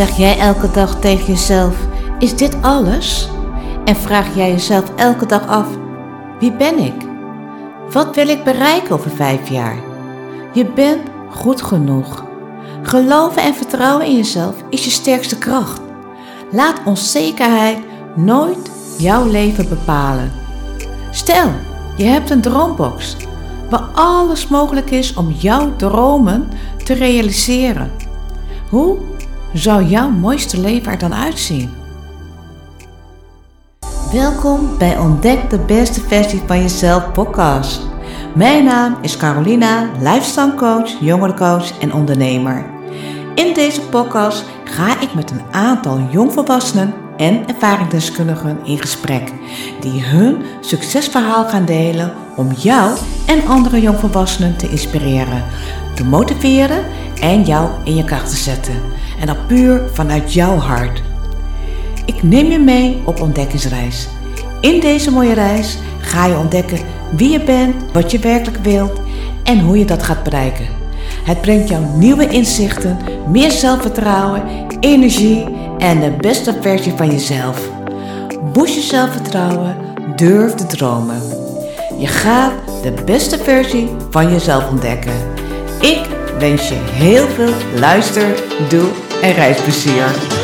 Zeg jij elke dag tegen jezelf: Is dit alles? En vraag jij jezelf elke dag af: Wie ben ik? Wat wil ik bereiken over vijf jaar? Je bent goed genoeg. Geloven en vertrouwen in jezelf is je sterkste kracht. Laat onzekerheid nooit jouw leven bepalen. Stel, je hebt een droombox waar alles mogelijk is om jouw dromen te realiseren. Hoe zou jouw mooiste leven er dan uitzien? Welkom bij Ontdek de beste versie van jezelf podcast. Mijn naam is Carolina, lifestyle coach, jongerencoach en ondernemer. In deze podcast ga ik met een aantal jongvolwassenen en ervaringsdeskundigen in gesprek die hun succesverhaal gaan delen om jou en andere jongvolwassenen te inspireren, te motiveren en jou in je kracht te zetten. En dat puur vanuit jouw hart. Ik neem je mee op ontdekkingsreis. In deze mooie reis ga je ontdekken wie je bent, wat je werkelijk wilt en hoe je dat gaat bereiken. Het brengt jou nieuwe inzichten, meer zelfvertrouwen, energie en de beste versie van jezelf. Boost je zelfvertrouwen, durf te dromen. Je gaat de beste versie van jezelf ontdekken. Ik wens je heel veel luister, doe en reisplezier.